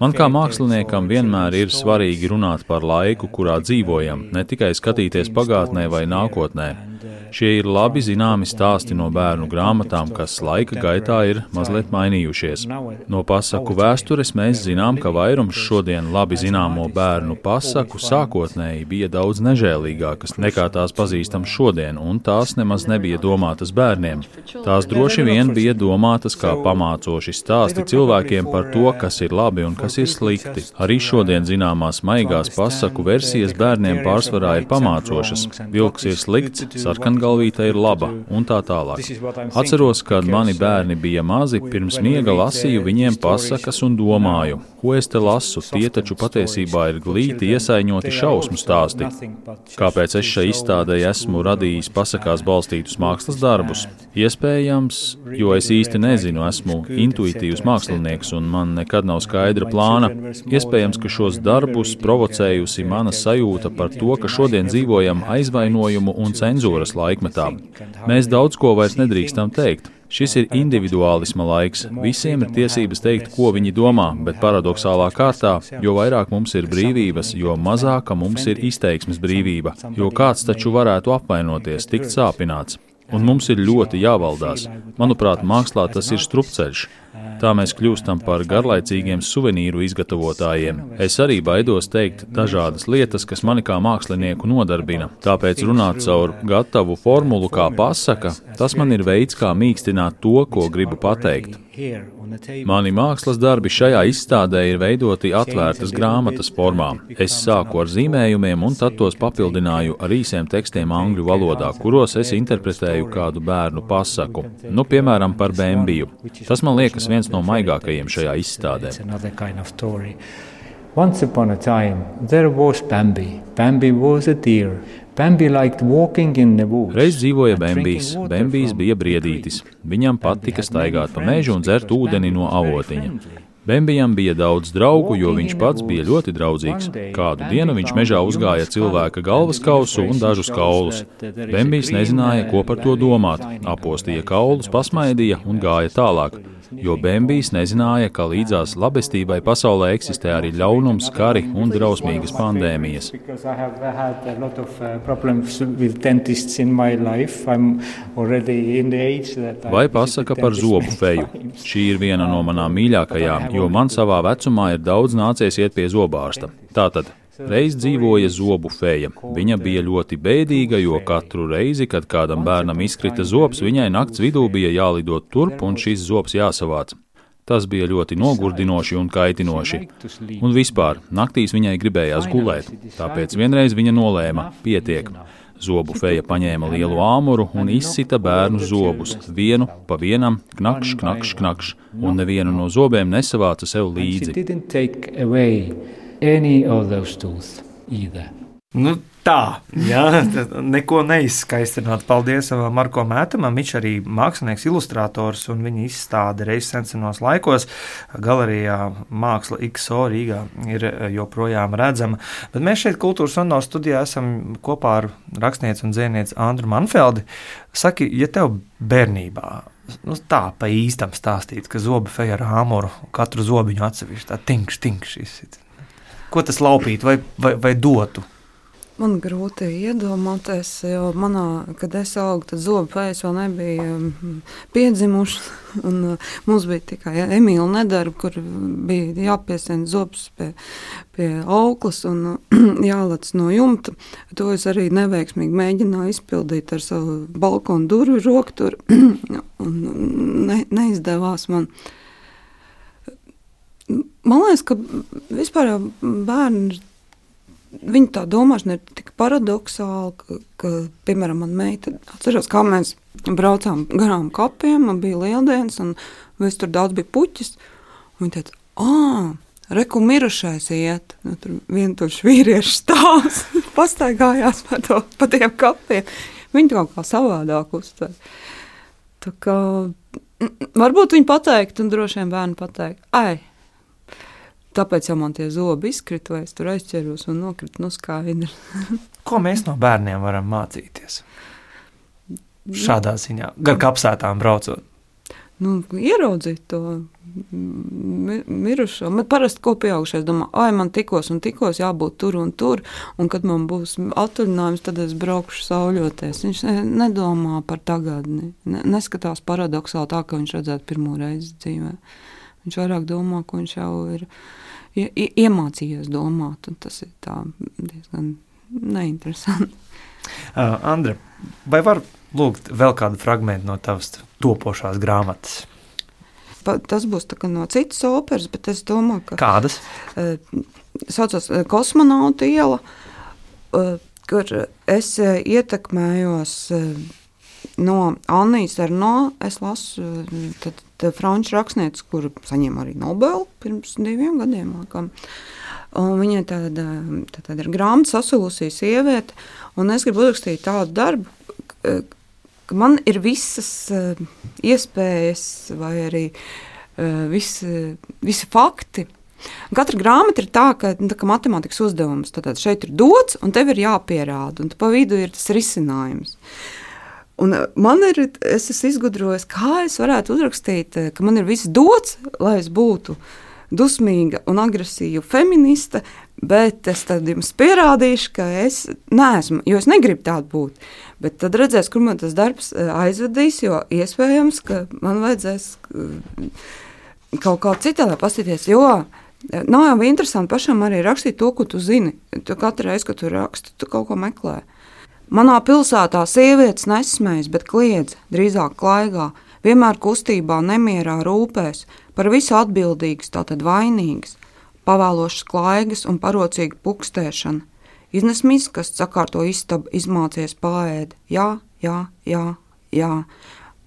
Man kā māksliniekam vienmēr ir svarīgi runāt par laiku, kurā dzīvojam, ne tikai skatīties pagātnē vai nākotnē. Šie ir labi zināmi stāsti no bērnu grāmatām, kas laika gaitā ir mazliet mainījušies. No pasaku vēstures mēs zinām, ka vairums šodien labi zināmo bērnu pasaku sākotnēji bija daudz nežēlīgākas nekā tās pazīstams šodien, un tās nemaz nebija domātas bērniem. Tās droši vien bija domātas kā pamācoši stāsti cilvēkiem par to, kas ir labi un kas ir slikti. Arī šodien zināmās maigās pasaku versijas bērniem pārsvarā ir pamācošas. Vilks ir slikts, sarkangalvīgs galvīte ir laba un tā tālāk. Atceros, kad mani bērni bija mazi, pirms miega lasīju viņiem pasakas un domāju, ko es te lasu, tie taču patiesībā ir glīti iesaiņoti šausmu stāsti. Kāpēc es šai izstādēji esmu radījis pasakās balstītus mākslas darbus? Iespējams, jo es īsti nezinu, esmu intuitīvs mākslinieks un man nekad nav skaidra plāna. Iespējams, ka šos darbus provocējusi mana sajūta par to, ka šodien dzīvojam aizvainojumu un cenzūras laikā laikmetā. Mēs daudz ko vairs nedrīkstam teikt. Šis ir individuālisma laiks. Visiem ir tiesības teikt, ko viņi domā, bet paradoxālā kārtā, jo vairāk mums ir brīvības, jo mazāka mums ir izteiksmes brīvība, jo kāds taču varētu apvainoties, tikt sāpināts. Un mums ir ļoti jāvaldās. Manuprāt, mākslā tas ir strupceļš. Tā mēs kļūstam par garlaicīgiem suvenīru izgatavotājiem. Es arī baidos teikt dažādas lietas, kas mani kā mākslinieku nodarbina. Tāpēc runāt caur gatavu formulu kā pasaka, tas man ir veids, kā mīkstināt to, ko gribu pateikt. Mani mākslas darbi šajā izstādē ir veidoti atvērtas grāmatas formā. Es sāku ar zīmējumiem, un tad tos papildināju ar īsiem tekstiem angļu valodā, kuros es interpretēju kādu bērnu pasaku. Nu, piemēram, par Bembiju. Tas man liekas viens no maigākajiem šajā izstādē. Once upon a time, there was Bambi. Bambi was a deer. Reiz dzīvoja Bambijs. Bambijs bija briedītis. Viņam patika staigāt pa mežu un dzert ūdeni no avotiņa. Bembijam bija daudz draugu, jo viņš pats bija ļoti draudzīgs. Kādu dienu viņš mežā uzgāja cilvēka galvas kausu un dažus kaulus. Bembijs nezināja, ko par to domāt. Apostīja kaulus, pasmaidīja un gāja tālāk jo Bembijs nezināja, ka līdzās labestībai pasaulē eksistē arī ļaunums, kari un drausmīgas pandēmijas. Vai pasaka par zobu feju? Šī ir viena no manām mīļākajām, jo man savā vecumā ir daudz nācies iet pie zobārsta. Tātad Reiz dzīvoja zobu feja. Viņa bija ļoti bēdīga, jo katru reizi, kad kādam bērnam izkrita zobs, viņai nakts vidū bija jālido turp un šis zobs jāsavāc. Tas bija ļoti nogurdinoši un kaitinoši. Un vispār, naktīs viņai gribējās gulēt, tāpēc vienreiz viņa nolēma: pietiek. Zobu feja paņēma lielu āmuru un izsita bērnu zobus, vienu pa vienam, knakšs, knakšs, knakšs, un nevienu no zobiem nesavāca sev līdzi. Nu, tā, jā, neko neizskaistināt. Paldies Marko Mētamam. Viņš arī mākslinieks, ilustrators un viņa izstāde reizes senos laikos. Galerijā Māksla XO Rīgā ir joprojām redzama. Bet mēs šeit kultūras un no studijā esam kopā ar rakstnieci un dzēnieci Andru Manfeldi. Saki, ja tev bērnībā nu, tā pa īstam stāstīts, ka zobu feja ar āmuru katru zobiņu atsevišķi tā tinkš, tinkš ko tas laupītu vai, vai, vai dotu? Man grūti iedomāties, jo manā, kad es augu, tad zobu pēc vēl nebija mm, piedzimuši. Un, uh, mums bija tikai Emīļa nedarba, kur bija jāpiesien zobs pie, pie auklas un jālec no jumta. To es arī neveiksmīgi mēģināju izpildīt ar savu balkonu durvju rokturu, un ne, neizdevās man. Uh, Man liekas, ka vispār bērni. Viņa tā domāšana ir tik paradoxāla, ka, ka piemēram, manā meita atceros, kā mēs braucām garām kapiem, man bija lieldienas, un viss tur daudz bija puķis. Viņa teica, ah, reku mirušais iet. Nu, tur vienkārši vīriešu stāvs pastaigājās pa, to, pa tiem kapiem. Viņa kaut kā savādāk uztver. Tā kā varbūt viņi pateikt, un droši vien bērni pateikt, ai, Tāpēc jau man tie zobi izkrita, vai es tur aizķeros un nokritu no skaidra. Ko mēs no bērniem varam mācīties? Šādā ziņā, gar kapsētām braucot. Nu, ieraudzīt to mi mirušo. Man parasti ko pieaugušais domā, ah, man tikos un tikos jābūt tur un tur, un kad man būs atvaļinājums, tad es braukšu sauļoties. Viņš ne, nedomā par tagadni, ne, neskatās paradoxāli tā, ka viņš redzētu pirmo reizi dzīvē. Viņš vairāk domā, ka viņš jau ir iemācījies domāt, un tas ir diezgan neinteresanti. Uh, Andra, vai var lūgt vēl kādu fragment no tavas topošās grāmatas? Pa, tas būs no citas operas, bet es domāju, ka. Kādas? Uh, saucās Kosmonauta iela, uh, kur es ietekmējos. Uh, no Annijas Arno es lasu tad franču rakstnieci, kur saņēma arī Nobelu pirms diviem gadiem. Laikam. Un viņai tāda, tāda ir grāmata, sasūlusī sieviete, un es gribu uzrakstīt tādu darbu, ka man ir visas uh, iespējas vai arī visi, visi fakti. Katra grāmata ir tā, ka tā kā matemātikas uzdevums. Tad šeit ir dots, un tev ir jāpierāda, un pa vidu ir tas risinājums. Uh, Un eh, man ir, es esmu izgudrojis, kā es varētu uzrakstīt, eh, ka man ir viss dots, lai es būtu dusmīga un agresīva feministe, bet es tad jums pierādīšu, ka es neesmu, jo es negribu tādu būt. Bet tad redzēs, kur man tas darbs eh, aizvedīs, jo iespējams, ka man vajadzēs kaut kā citādi paskatīties. Nav jau interesanti pašam arī rakstīt to, ko tu zini. Tu katru reizi, kad tu raksti, tu kaut ko meklē. Manā pilsētā sievietes nesmējas, bet kliedz, drīzāk klaigā. vienmēr kustībā, nemierā, rūpēs, par visu atbildīgas, tātad vainīgas, pavēlošas klaigas un parocīga pukstēšana. Iznes miskas, sakārto istabu, izmācies paēdi. Jā, jā, jā, jā.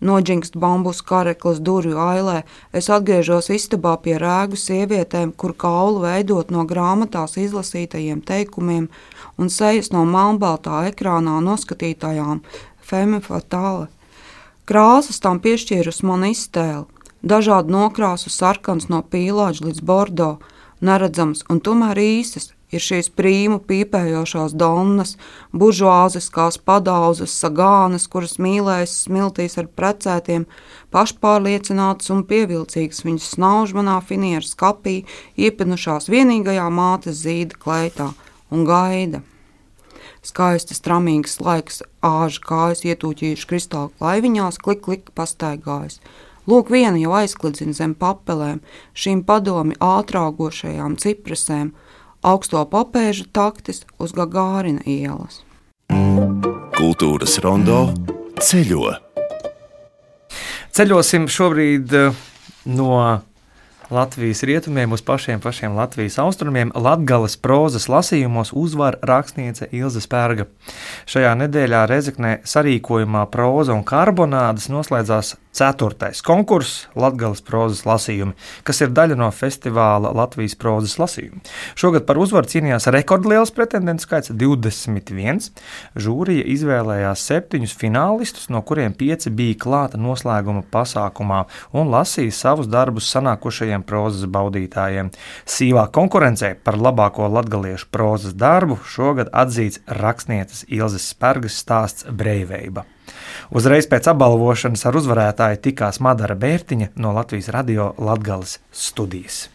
Noģingst bambus kareklis durvju ailē, es atgriežos istabā pie rēgu sievietēm, kur kaulu veidot no grāmatās izlasītajiem teikumiem un sejas no melnbaltā ekrānā noskatītajām. Femme fatale. Krāsas tam piešķīrus man iztēli, dažādu nokrāsu sarkans no pīlāģa līdz bordo, neredzams un tomēr īsas, ir šīs prīmu pīpējošās donnas, buržuāziskās padauzes, sagānas, kuras mīlēs smiltīs ar precētiem, pašpārliecinātas un pievilcīgas viņas snauž manā finieru skapī, iepinušās vienīgajā mātes zīda kleitā un gaida. Skaistas, tramīgas laiks, āža kājas ietūķījuši kristāla klaiviņās, klik, klik, pastaigājas. Lūk, viena jau aizklidzina zem papelēm, šīm padomi ātrāgošajām ciprasēm, augsto papēžu taktis uz Gagārina ielas. Kultūras rondo ceļo. Ceļosim šobrīd eh, no Latvijas rietumiem uz pašiem, pašiem Latvijas austrumiem Latvijas prozas lasījumos uzvar rakstniece Ilze Spērga. Šajā nedēļā Rezeknē sarīkojumā proza un karbonādas noslēdzās Ceturtais konkurss Latvijas prozas lasījumi, kas ir daļa no festivāla Latvijas prozas lasījumi. Šogad par uzvaru cīnījās rekordliels pretendentu skaits - 21. Žūrija izvēlējās septiņus finālistus, no kuriem pieci bija klāta noslēguma pasākumā un lasīja savus darbus sanākušajiem prozas baudītājiem. Sīvā konkurencē par labāko latgaliešu prozas darbu šogad atzīts rakstnieces Ilzes Spērgas stāsts Breiveiba. Uzreiz pēc apbalvošanas ar uzvarētāju tikās Madara Bērtiņa no Latvijas radio Latgales studijas.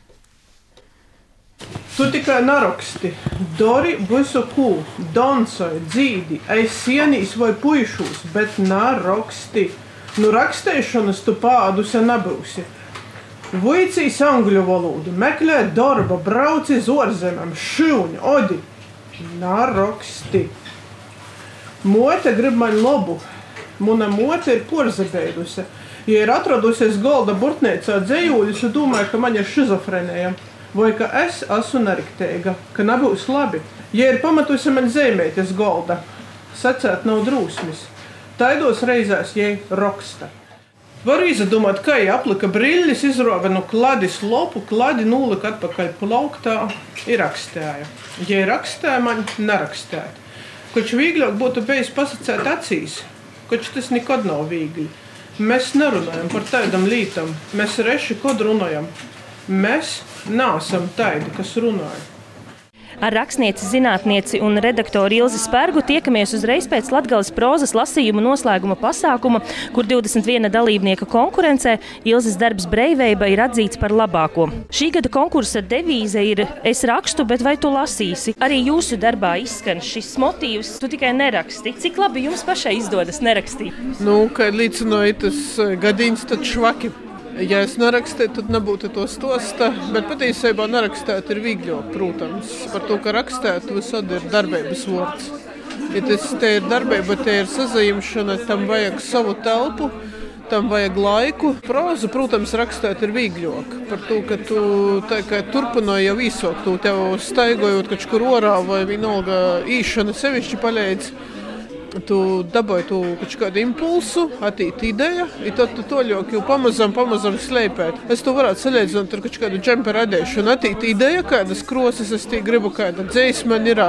Tu tikai naraksti, dari visu ko, dansai, dzīdi, aiz sienīs vai puišos, bet naraksti. Nu, rakstēšanas tu pādus nebūsi. Vicīs angļu valodu, meklē darba, brauc uz ārzemēm, šūni, odi. Naraksti. Mote grib man labu, Mana mote ir porzabējusi. Ja ir atradusies golda burtnēcā dzējuļus, tad domāju, ka man ir šizofrenija. Vai ka es esmu neriktēga, ka nebūs labi. Ja ir pamatusi man zīmēties golda, sacēt nav drūsmis. Taidos reizēs jai raksta. Var izdomāt, kā viņa aplika brīļus, izrāva no klādes lopu, klādi nulika atpakaļ plauktā, ir rakstīja. Ja ir rakstīja, man nerakstīja. Koč vieglāk būtu bijis pasakāt acīs, Taču tas nekad nav viegli. Mēs nerunājam par tādām lietām. Mēs reši kod runājam. Mēs neesam tādi, kas runājam. Ar rakstnieci, zinātnieci un redaktoru Ilzi Spērgu tiekamies uzreiz pēc Latvijas prozas lasījuma noslēguma pasākuma, kur 21 dalībnieka konkurencē Ilzas darbs Breiveiba ir atzīts par labāko. Šī gada konkursa devīze ir Es rakstu, bet vai tu lasīsi? Arī jūsu darbā izskan šis motīvs, tu tikai neraksti. Cik labi jums pašai izdodas nerakstīt? Nu, kā līdzinoja tas eh, gadījums, tad švaki. Ja es nerakstītu, tad nebūtu to stosta. Bet patiesībā nerakstīt ir vieglāk, protams. Par to, ka rakstīt visad ir darbības vārds. Ja tas ir darbība, te ir sazināšana, tam vajag savu telpu. Tam vajag laiku. Prozu, protams, rakstīt ir vieglāk. Par to, ka tu turpināji jau īsāk, tu tev staigājot kaut kur orā vai vienalga īšana sevišķi palīdz tu dabūji to kaut kādu impulsu, attīstīt ideju, un tad tu to ļoti pamazām, pamazām slēpēt. Es to varētu salīdzināt ar kaut kādu džemperu radīšanu, attīstīt ideju, kādas krosas es tī gribu, kāda dzēsma man ir.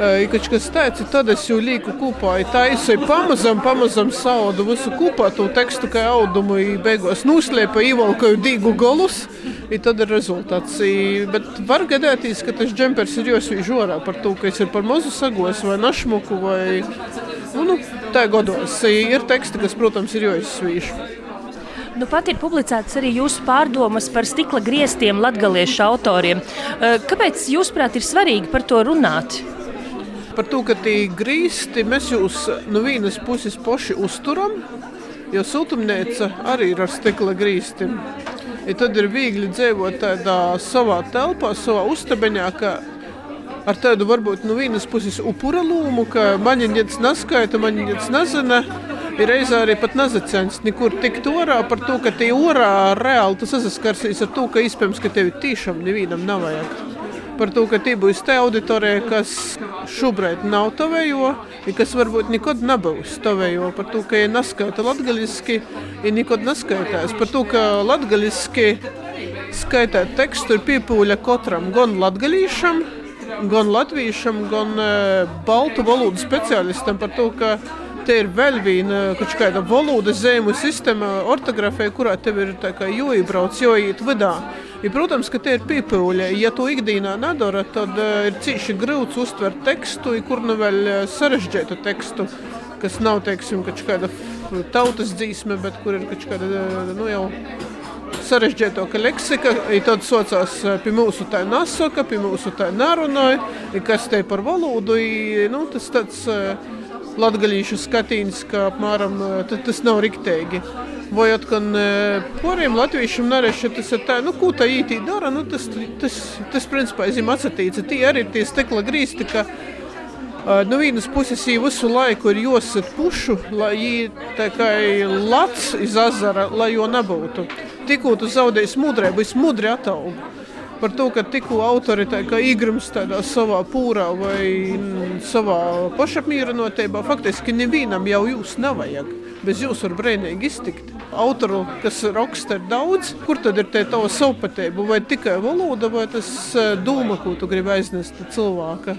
Ja kaut kas tāds, tad es jau lieku kopā. Tā ir pamazām, pamazām saudu visu kopā, to tekstu kā audumu, beigās noslēpa, ievalkaju dīgu galus. I tad ir rezultāts. I, bet var gadīties, ka tas džempers ir jāsvīž orā par to, ka es ir par mazu sagos vai našmuku vai nu, nu, tā gados. Ir teksti, kas, protams, ir jāizsvīž. Nu, pat ir publicētas arī jūsu pārdomas par stikla grieztiem latgaliešu autoriem. Kāpēc, jūsuprāt, ir svarīgi par to runāt? Par to, ka tie grīsti mēs jūs no vienas puses paši uzturam, jo siltumnīca arī ir ar stikla grīstiem. Ja tad ir viegli dzīvot tādā savā telpā, savā uztabeņā, ka ar tādu varbūt no vienas puses upura lūmu, ka man viņas neskaita, man viņas nezina. Ir reizē arī pat nazacens, nekur tikt orā par to, ka tie orā reāli tu saskarsies ar to, ka iespējams, ka tevi tiešām nevienam nav vajag. Par to, ka tie būs te auditorija, kas šobrīd nav tavējo, un kas varbūt nekad nebūs tavējo. Par to, ka ja neskaita latgaliski, ja nekad neskaitās. Par to, ka latgaliski skaitāt tekstu ir piepūļa katram gan latgalīšam, gan latviešam, gan uh, baltu valodu speciālistam par to, ka te ir vēl viena kaut kāda valodas zīmju sistēma, ortogrāfija, kurā tev ir jāiebrauc, jāiet vidā. Ja, protams, ka tie ir pīpēļi. Ja to ikdienā nedara, tad uh, ir cīši grūti uztvert tekstu, kur nu vēl sarežģītu tekstu, kas nav, teiksim, kaut kāda tautas dzīsme, bet kur ir kaut kāda, nu jau sarežģītāka leksika. Tad saucās pie mūsu tā nesaka, pie mūsu tā nerunāja, kas te par valodu. I, nu, tas tāds, uh, latgaļīšu skatīns, ka apmēram tas nav riktīgi. Vai atkal poriem latviešiem nareši tas ir tā, nu, ko tā ītī dara, nu, tas, tas, tas principā, zim atsatīca, tie arī ir tie stekla grīsti, ka No vienas puses, viņa visu laiku ir jāsaka pušu, lai viņa tā kā lats iz azara, lai jo nebūtu. Tikko tu zaudēsi mudrību, es mudri ataugu par to, ka tikko autori tā kā īgrums tādā savā pūrā vai savā pašapmierinātībā, faktiski nevienam jau jūs nevajag. Bez jūs var brīvīgi iztikt. Autoru, kas raksta, ir daudz. Kur tad ir tā tava savpatība? Vai tikai valoda, vai tas doma, ko tu gribi aiznest cilvēka?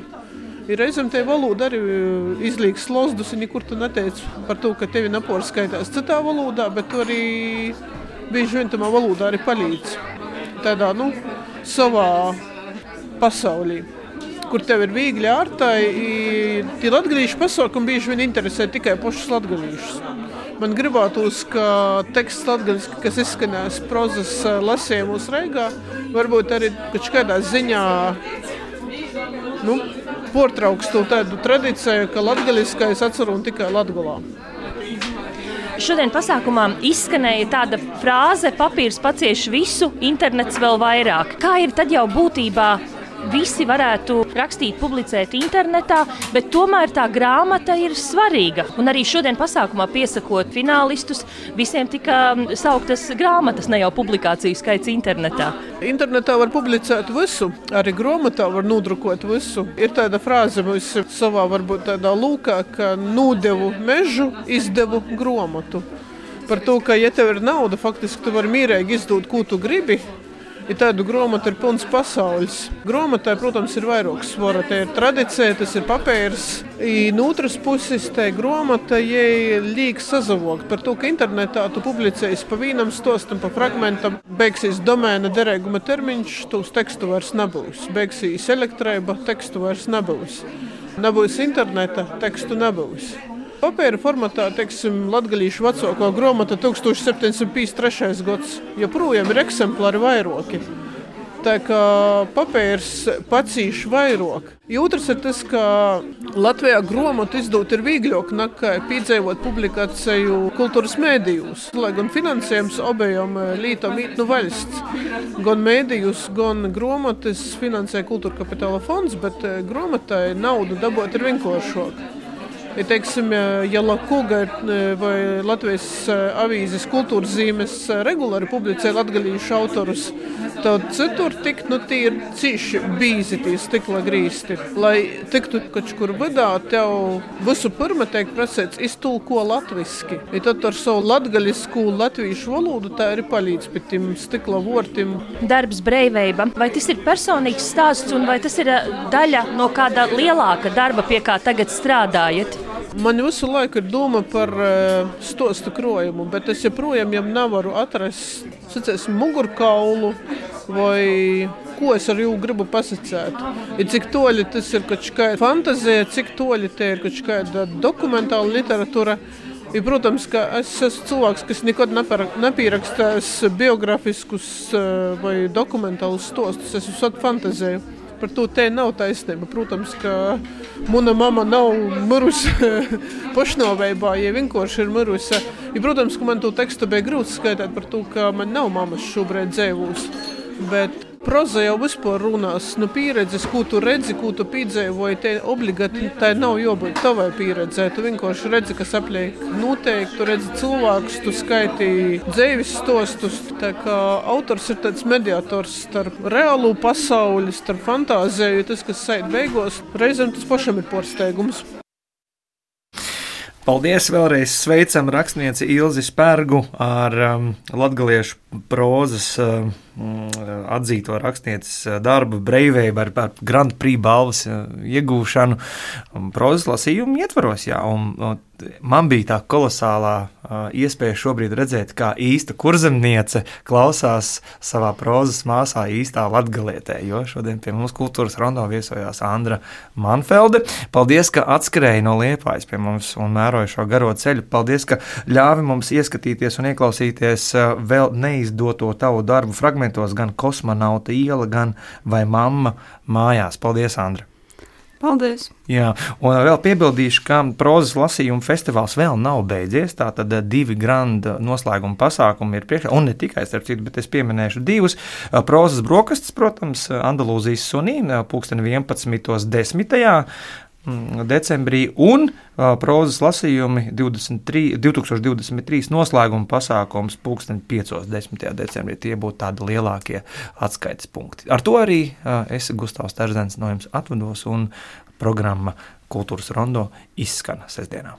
Ir reizēm tā valoda arī eh, izlīgs lozdus, un nekur tu neteici par to, ka tevi napori skaitās citā valodā, bet tu arī bieži vien tamā valodā arī palīdz. Tādā, nu, savā pasaulī. Kur tev ir viegli ārtai, tie latgadījuši pasākumi bieži vien interesē tikai pašus latgadījušus. Man gribētos, ka teksts latgadiski, kas izskanēs prozas eh, lasījumos Reigā, varbūt arī kādā ziņā nu, portrauks to tādu tradīciju, ka latgaliskais atceru un tikai latgulā. Šodien pasākumā izskanēja tāda frāze: papīrs pacieš visu, internets vēl vairāk. Kā ir tad jau būtībā? Visi varētu rakstīt, publicēt internetā, bet tomēr tā grāmata ir svarīga. Un arī šodien pasākumā piesakot finālistus, visiem tika sauktas grāmatas, ne jau publikāciju skaits internetā. Internetā var publicēt visu, arī grāmatā var nodrukot visu. Ir tāda frāze mums savā varbūt tādā lūkā, ka nodevu mežu, izdevu grāmatu. Par to, ka, ja tev ir nauda, faktiski tu vari mierīgi izdot, ko tu gribi. Ja tādu grāmatu ir pilns pasaules. Grāmatā, protams, ir vairāk svara. Tā ir tradīcija, tas ir papīrs. No otras puses, tā grāmata liek sazavokt par to, ka internetā tu publicējies pa vienam stostam, pa fragmentam. Beigsies domēna derīguma termiņš, tos tekstu vairs nebūs. Beigsies elektrība, tekstu vairs nebūs. Nebūs interneta, tekstu nebūs. Papīra formatā, teiksim, latgalīšu vecākā grāmata 1753. gads, joprojām ir eksemplāri vairoki. Tā kā papīrs pacīš vairāk. Otrs ir tas, ka Latvijā grāmatu izdot ir vieglāk nekā piedzīvot publikāciju kultūras mēdījos. Lai gan finansējums abiem lītām ir no valsts, gan mēdījus, gan grāmatas finansē kultūra kapitāla fonds, bet grāmatai naudu dabūt ir vienkāršāk. Ja, teiksim, ja Lakuga vai Latvijas avīzes kultūras zīmes regulāri publicē latgalīšu autorus, tad citur tikt, nu, tie ir cīši bīzi tie stikla grīsti. Lai tiktu kaut kur vidā, tev visu pirma tiek prasēts iztulko latviski. Ja tad ar savu latgaļisku latviešu valodu tā arī palīdz pie tiem stikla vortim. Darbs breiveiba, vai tas ir personīgs stāsts un vai tas ir daļa no kāda lielāka darba, pie kā tagad strādājat? Man visu laiku ir doma par uh, stostu krojumu, bet es joprojām nevaru atrast sacēsim, mugurkaulu vai ko es ar jū gribu pasakāt. Ir cik toļi tas ir kaut kāda fantazija, cik toļi te ir kaut kāda dokumentāla literatūra. Ir, protams, ka es esmu cilvēks, kas nekad nepierakstās biogrāfiskus vai dokumentālus stostus. Es esmu fantāzēju. Par to te nav taisnība. Protams, ka mana mama nav mirusi pašnāvībā, ja vienkārši ir mirusi. Ja, protams, ka man to tekstu bija grūti skaitīt par to, ka man nav mammas šobrīd dzīvos. Bet Proza jau vispār runās nu, pieredzes, ko tu redzi, ko tu piedzīvoji. Te obligāti tā nav jābūt tavai pieredzē. Tu vienkārši redzi, kas apliek noteikti. Tu redzi cilvēkus, tu skaitīji dzīves stostus. Tā kā autors ir tāds mediators starp reālo pasauli, starp fantāziju. Tas, kas sēž beigās, reizēm tas pašam ir pārsteigums. Paldies! Vēlreiz sveicam rakstnieci Ilzi Spērgu ar um, latgaliešu prozas um, atzīto rakstnieces darbu Breiveiba ar, ar Grand Prix balvas uh, iegūšanu prozas lasījumu ietvaros. Jā, un, un man bija tā kolosālā uh, iespēja šobrīd redzēt, kā īsta kurzemniece klausās savā prozas māsā īstā latgalietē, jo šodien pie mums kultūras rondo viesojās Andra Manfelde. Paldies, ka atskrēja no Liepājas pie mums un mēroja šo garo ceļu. Paldies, ka ļāvi mums ieskatīties un ieklausīties vēl neizdoto tavu darbu fragmentos, gan kosmonauta iela, gan vai mamma mājās. Paldies, Andra! Paldies! Jā, un vēl piebildīšu, ka prozas lasījuma festivāls vēl nav beidzies. Tātad eh, divi grandi noslēguma pasākumi ir priekšā, un ne tikai starp citu, bet es pieminēšu divus. Eh, prozas brokastis, protams, Andalūzijas sunī, eh, pulksten 11.10 decembrī, un uh, prozas lasījumi 23, 2023 noslēguma pasākums pulksten 5.10. decembrī. Tie būtu tādi lielākie atskaites punkti. Ar to arī uh, es, Gustavs Terzens, no jums atvados, un programma Kultūras Rondo izskan sestdienā.